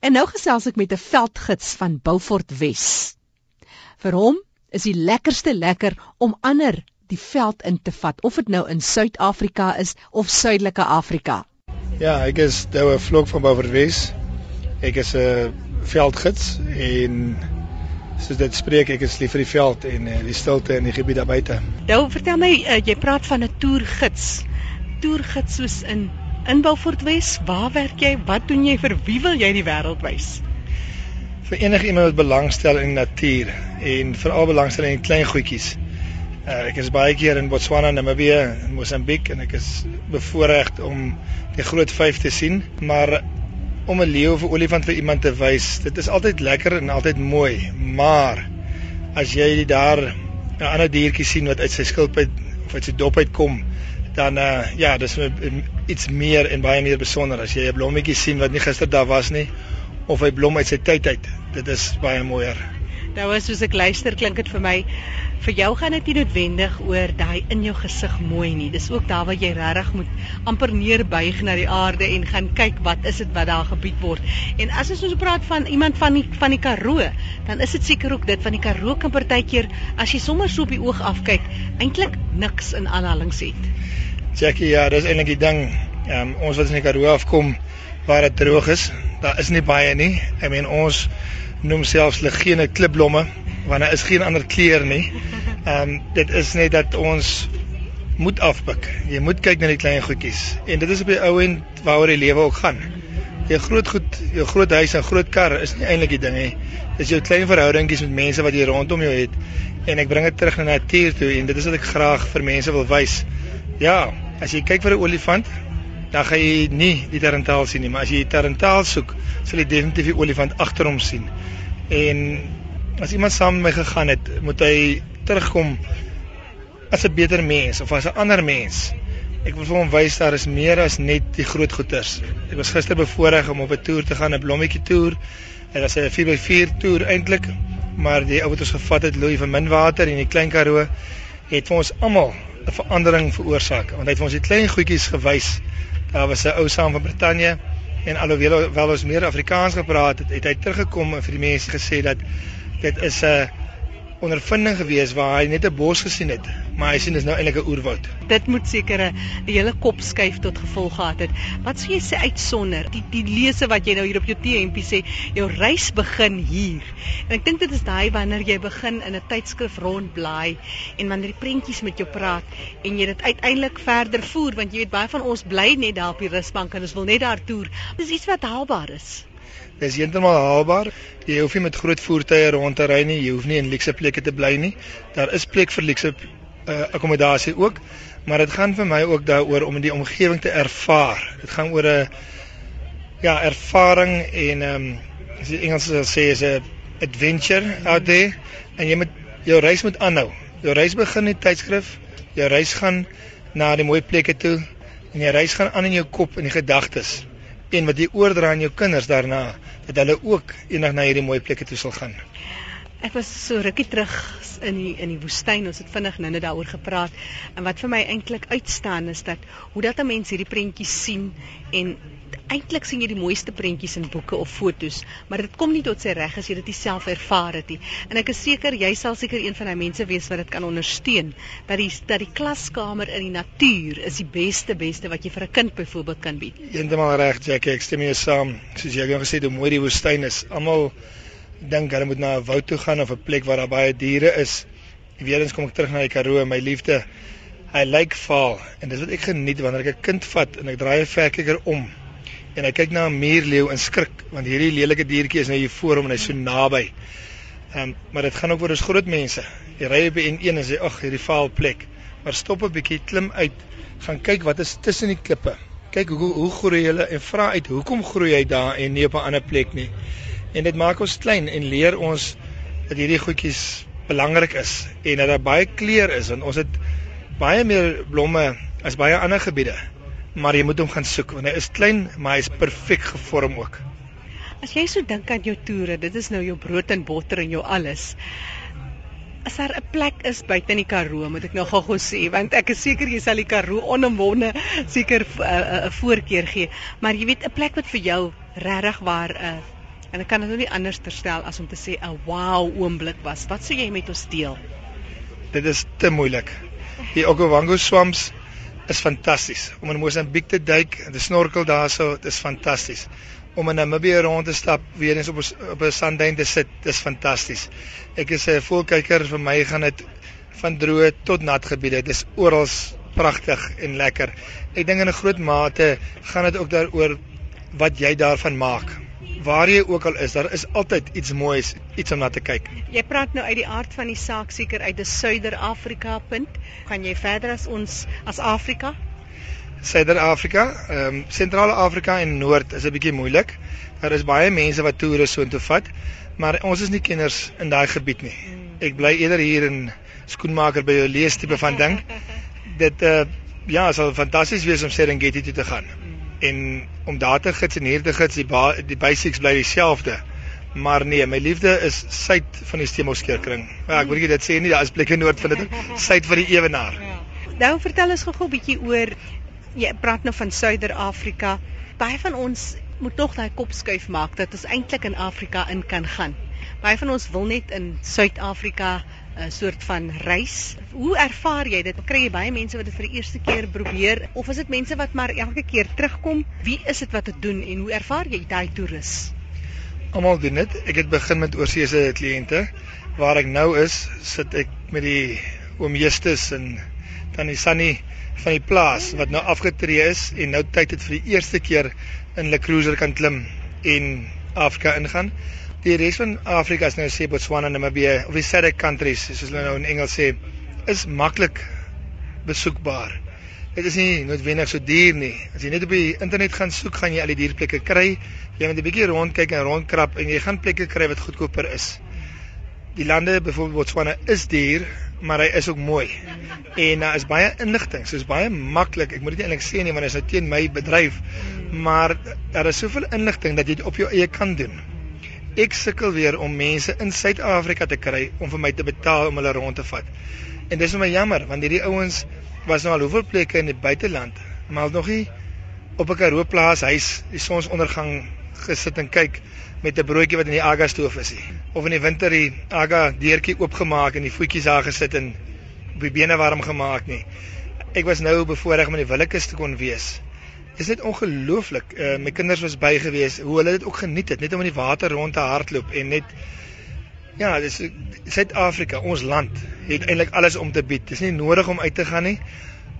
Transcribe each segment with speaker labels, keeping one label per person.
Speaker 1: En nou gesels ek met 'n veldgids van Beaufort Wes. Vir hom is die lekkerste lekker om ander die veld in te vat, of dit nou in Suid-Afrika is of Suidelike Afrika.
Speaker 2: Ja, ek is nou 'n vlok van Beaufort Wes. Ek is 'n veldgids en soos dit spreek ek is lief vir die veld en uh, die stilte in die gebied daar buite.
Speaker 1: Nou vertel my, uh, jy praat van 'n toergids. Toergids soos in in Beaufort Wes, waar werk jy? Wat doen jy vir wie wil jy die wêreld wys?
Speaker 2: Vir enige iemand wat belangstel in natuur en veral belangstel in klein goedjies. Uh, ek is baie keer in Botswana, Namibië, Mosambiek en ek is bevoorreg om die groot vyf te sien, maar om 'n leeu of 'n olifant vir iemand te wys, dit is altyd lekker en altyd mooi, maar as jy daar 'n ander diertjie sien wat uit sy skilpad of uit sy dop uitkom, dan uh, ja, dis iets meer en baie meer besonder as jy 'n blommetjie sien wat nie gister daar was nie of hy blom uit sy tyd uit. Dit is baie mooier.
Speaker 1: Nou as soos ek luister klink dit vir my vir jou gaan dit nie noodwendig oor daai in jou gesig mooi nie. Dis ook daar waar jy regtig moet amper neerbuig na die aarde en gaan kyk wat is dit wat daar gebied word. En as ons so praat van iemand van die van die Karoo, dan is dit seker ook dit van die Karoo kan partykeer as jy sommer so op die oog afkyk, eintlik niks in aanhalings het.
Speaker 2: Jackie, ja, dis eintlik die ding. Um, ons wat in die Karoo afkom waar dit droog is, daar is nie baie nie. Ek meen ons noem selfs legene klipblomme want daar is geen ander kleur nie. Ehm um, dit is net dat ons moet afpik. Jy moet kyk na die klein goedjies en dit is op die ou end waaroor die lewe ook gaan. Jou groot goed, jou groot huis en groot kar is nie eintlik die ding nie. Dis jou klein verhoudingkies met mense wat jy rondom jou het en ek bring dit terug na natuur toe en dit is wat ek graag vir mense wil wys. Ja, as jy kyk vir 'n olifant, dan gaan jy nie die tarantaal sien nie, maar as jy die tarantaal soek, sal jy definitief die olifant agter hom sien. En as iemand saam met my gegaan het, moet hy terugkom as 'n beter mens of as 'n ander mens. Ek wil vir hom wys daar is meer as net die groot goeters. Ek was gister bevoorreg om op 'n toer te gaan, 'n blommetjie toer. Dit was 'n 4x4 toer eintlik, maar die ou wat ons gevat het, Louis van Minwater in die Klein Karoo, het vir ons almal 'n verandering veroorsaak want hy het ons die klein goedjies gewys. Daar was 'n ou saam van Brittanje en alhoewel wel ons meer Afrikaans gepraat het, het hy teruggekom en vir die mense gesê dat dit is 'n ondervinding gewees waar hy net 'n bos gesien het, maar hy sien dis nou eintlik 'n oerwoud.
Speaker 1: Dit moet seker 'n hele kop skuif tot gevolg gehad het. Wat sou jy sê uitsonder die die lese wat jy nou hier op jou T-hempie sê, jou reis begin hier. En ek dink dit is daai wanneer jy begin in 'n tydskrif rondblaai en wanneer die prentjies met jou praat en jy dit uiteindelik verder voer want jy weet baie van ons bly net daar op die rusbank en ons wil net daar toer. Dis iets wat haalbaar is.
Speaker 2: Dis heeltemal haalbaar. Jy hoef nie met groot voertuie rond te ry nie. Jy hoef nie in luukse plekke te bly nie. Daar is plek vir luukse uh, akkommodasie ook, maar dit gaan vir my ook daaroor om die omgewing te ervaar. Dit gaan oor 'n ja, ervaring en ehm um, as jy Engels sê is 'n adventure out there en jy moet jou reis moet aanhou. Jou reis begin in tydskrif. Jou reis gaan na die mooi plekke toe en jy reis gaan aan in jou kop en die gedagtes en wat jy oordra aan jou kinders daarna dat hulle ook eendag na hierdie mooi plekke toe sal gaan.
Speaker 1: Ek was so rukkie terug in die in die woestyn. Ons het vinnig nou-net daaroor gepraat. En wat vir my eintlik uitstaan is dat hoe dat 'n mens hierdie prentjies sien en eintlik sien jy die mooiste prentjies in boeke of fotos, maar dit kom nie tot sy reg as jy dit self ervaar het nie. En ek is seker jy sal seker een van daai mense wees wat dit kan ondersteun dat die dat die klaskamer in die natuur is die beste beste wat jy vir 'n kind byvoorbeeld kan bied.
Speaker 2: Eendemal reg, Jackie, ek stem mee saam. Soos jy gou gesê het, hoe mooi die woestyn is. Almal dink hulle moet na 'n woud toe gaan of 'n plek waar daar baie diere is. Weer eens kom ek terug na die Karoo, my liefde. Hy lyk vaal en dit wat ek geniet wanneer ek 'n kind vat en ek draai 'n verkyker om en ek kyk na 'n muurleeu en skrik want hierdie lelike diertjie is nou hier voor hom en hy's so naby. Ehm um, maar dit gaan ook oor ons groot mense. Jy ry op die N1 en sê ag hierdie vaal plek. Maar stop 'n bietjie, klim uit, gaan kyk wat is tussen die klippe. Kyk hoe hoe groei hulle en vra uit hoekom groei hy daar en nie op 'n ander plek nie en dit maak ons klein en leer ons dat hierdie goedjies belangrik is en dat daar baie kleur is want ons het baie meer blomme as baie ander gebiede maar jy moet hom gaan soek want hy is klein maar hy is perfek gevorm ook
Speaker 1: As jy so dink aan jou toere dit is nou jou brood en botter en jou alles As daar 'n plek is buite in die Karoo, moet ek nou gou-gou sê, want ek is seker jy sal die Karoo onomwonde seker 'n uh, uh, voorkeur gee, maar jy weet 'n plek wat vir jou regtig waar 'n uh, En ek kan dit nou nie anders terstel as om te sê 'n wow oomblik was. Wat sou jy met ons deel?
Speaker 2: Dit is te moeilik. Die Okavango swamps is fantasties. Om in Mosambiek te duik te snorkel daarso, dit is fantasties. Om in Namibië rond te stap, weer eens op op 'n sandduin te sit, dis fantasties. Ek is 'n voelkyker, vir my gaan dit van droë tot nat gebiede. Dit is oral pragtig en lekker. Ek dink in 'n groot mate gaan dit ook daaroor wat jy daarvan maak. Waar jy ook al is, daar is altyd iets moois, iets om na te kyk.
Speaker 1: Jy praat nou uit die aard van die saak seker uit 'n Suider-Afrika punt. Gaan jy verder as ons as Afrika?
Speaker 2: Suider-Afrika, ehm um, Sentrale Afrika en Noord is 'n bietjie moeilik. Daar is baie mense wat toere so intoe vat, maar ons is nie kenners in daai gebied nie. Ek bly eerder hier in skoenmaker by jou lees tipe van ding. Dit uh ja, sal fantasties wees om Serengeti toe te gaan. En om daar te gids en hier te gids, die ba die basics bly dieselfde. Maar nee, my liefde is suid van die Stemelskeerkring. Ja, ek moet nie dit sê nie, daar is plekke noord van dit, suid van die ewenaar.
Speaker 1: Ja. Nou vertel ons gou-gou 'n bietjie oor jy praat nou van Suider-Afrika. Baie van ons moet tog daai kop skuif maak dat ons eintlik in Afrika in kan gaan. Baie van ons wil net in Suid-Afrika 'n soort van reis. Hoe ervaar jy dit? Kry jy baie mense wat dit vir die eerste keer probeer of is dit mense wat maar elke keer terugkom? Wie is dit wat dit doen en hoe ervaar jy daai toerus?
Speaker 2: Almal doen dit. Ek het begin met oorseese kliënte. Waar ek nou is, sit ek met die oom Justus en tannie Sunny van die plaas wat nou afgetree is en nou tyd het vir die eerste keer in 'n cruiser kan klim en Afrika ingaan. Die res van Afrika is nou sê Botswana, Namibië of die SADC countries soos hulle nou in Engels sê, is maklik besoekbaar. Dit is nie noodwendig so duur nie. As jy net op die internet gaan soek, gaan jy al die dierplekke kry. Jy moet 'n bietjie rondkyk en rondkrap en jy gaan plekke kry wat goedkoper is. Die lande, byvoorbeeld Botswana, is duur, maar hy is ook mooi. En daar uh, is baie inligting, so is baie maklik. Ek moet dit eintlik sê nie want dit is nou teen my bedryf, maar daar is soveel inligting dat jy dit op jou eie kan doen. Ek sukkel weer om mense in Suid-Afrika te kry om vir my te betaal om hulle rond te vat. En dis vir my jammer want hierdie ouens was nou al hoeveel plekke in die buiteland, maar nog nie op 'n Karoo plaas huis die sonsondergang gesit en kyk met 'n broodjie wat in die aga stoof is nie. Of in die winter die aga deurtjie oopgemaak en die voetjies daar gesit en op die bene warm gemaak nie. Ek was nou bevoorreg om in die Willekus te kon wees. Dit is net ongelooflik. Uh, my kinders was by gewees hoe hulle dit ook geniet het, net om in die water rond te hardloop en net ja, dis Suid-Afrika, ons land het eintlik alles om te bied. Dis nie nodig om uit te gaan nie.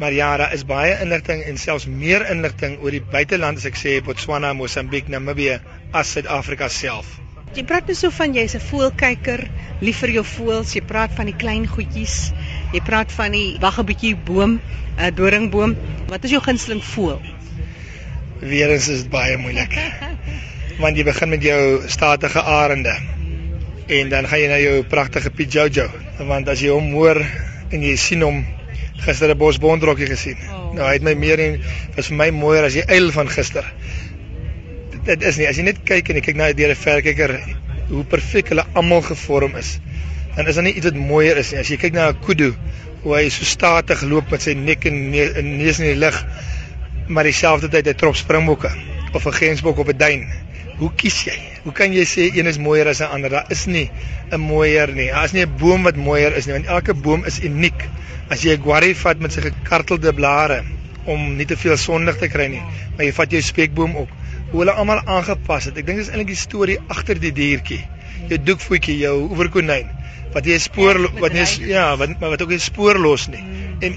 Speaker 2: Maar ja, daar is baie inligting en selfs meer inligting oor die buiteland as ek sê Botswana, Mosambiek, Namibië as Suid-Afrika self.
Speaker 1: Jy praat net so van jy's 'n voelkyker, lief vir jou voëls, jy praat van die klein goedjies. Jy praat van die wag 'n bietjie boom, 'n doringboom. Wat is jou gunsteling voël?
Speaker 2: Weerens is dit baie moeilik. Want jy begin met jou statige arende. En dan gaan jy na jou pragtige Piet Jojo, want as jy hom hoor en jy sien hom gister 'n bosbondrokkie gesien. Oh. Nou hy het my meer en was vir my mooier as die uil van gister. Dit is nie as jy net kyk en jy kyk na deur 'n verkyker hoe perfek hulle almal gevorm is. Dan is daar nie iets wat mooier is nie. As jy kyk na 'n kudu hoe hy so statig loop met sy nek en neus in die lug maar dieselfde tyd 'n trop springbokke of 'n gensbok op 'n duin. Hoe kies jy? Hoe kan jy sê een is mooier as 'n ander? Daar is nie 'n mooier nie. Daar is nie 'n boom wat mooier is nie, want elke boom is uniek. As jy 'n guarri vat met sy gekartelde blare om nie te veel sonlig te kry nie, maar jy vat jou spekboom ook. Hoe hulle almal aangepas het. Ek dink dis eintlik die storie agter die diertjie. Jou doekvoetjie, jou oeverkonyn wat jy spoor wat jy ja, wat maar wat ook nie spoor los nie. En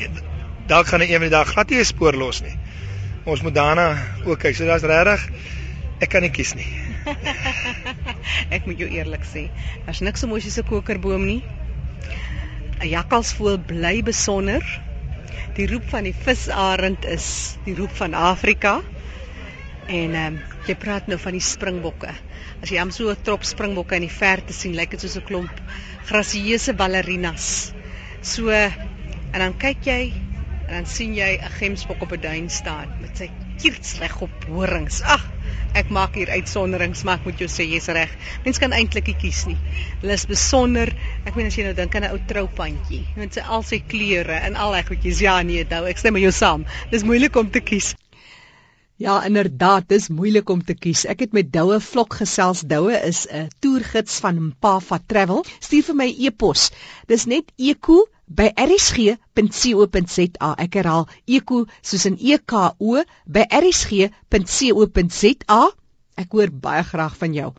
Speaker 2: dalk gaan 'n een van die dag glad nie 'n spoor los nie ons moet daarna ook kyk. So daar's regtig ek kan nie kies nie.
Speaker 1: ek moet jou eerlik sê, daar's niks so mooi soos 'n kokerboom nie. 'n Jakkalsvoël bly besonder. Die roep van die visarend is die roep van Afrika. En ehm um, jy praat nou van die springbokke. As jy hom so 'n trop springbokke in die verte sien, lyk dit soos 'n klomp grasieuse ballerinas. So en dan kyk jy en dan sien jy 'n gemsbok op 'n duin staan met sy kierts reg op horings. Ag, ek maak hier uitsonderings, maar ek moet jou sê jy's reg. Mens kan eintlik nie kies nie. Hulle is besonder. Ek meen as jy nou dink aan 'n ou troupandjie met sy al sy kleure en al reg goedjies. Ja nee, nou ek stem met jou saam. Dis moeilik om te kies. Ja, inderdaad, dis moeilik om te kies. Ek het met Doue Vlok gesels. Doue is 'n toergids van Mpafa Travel. Stuur vir my e-pos. Dis net eko by rsg.co.za. Ek herhaal eko soos in E K O by rsg.co.za. Ek hoor baie graag van jou.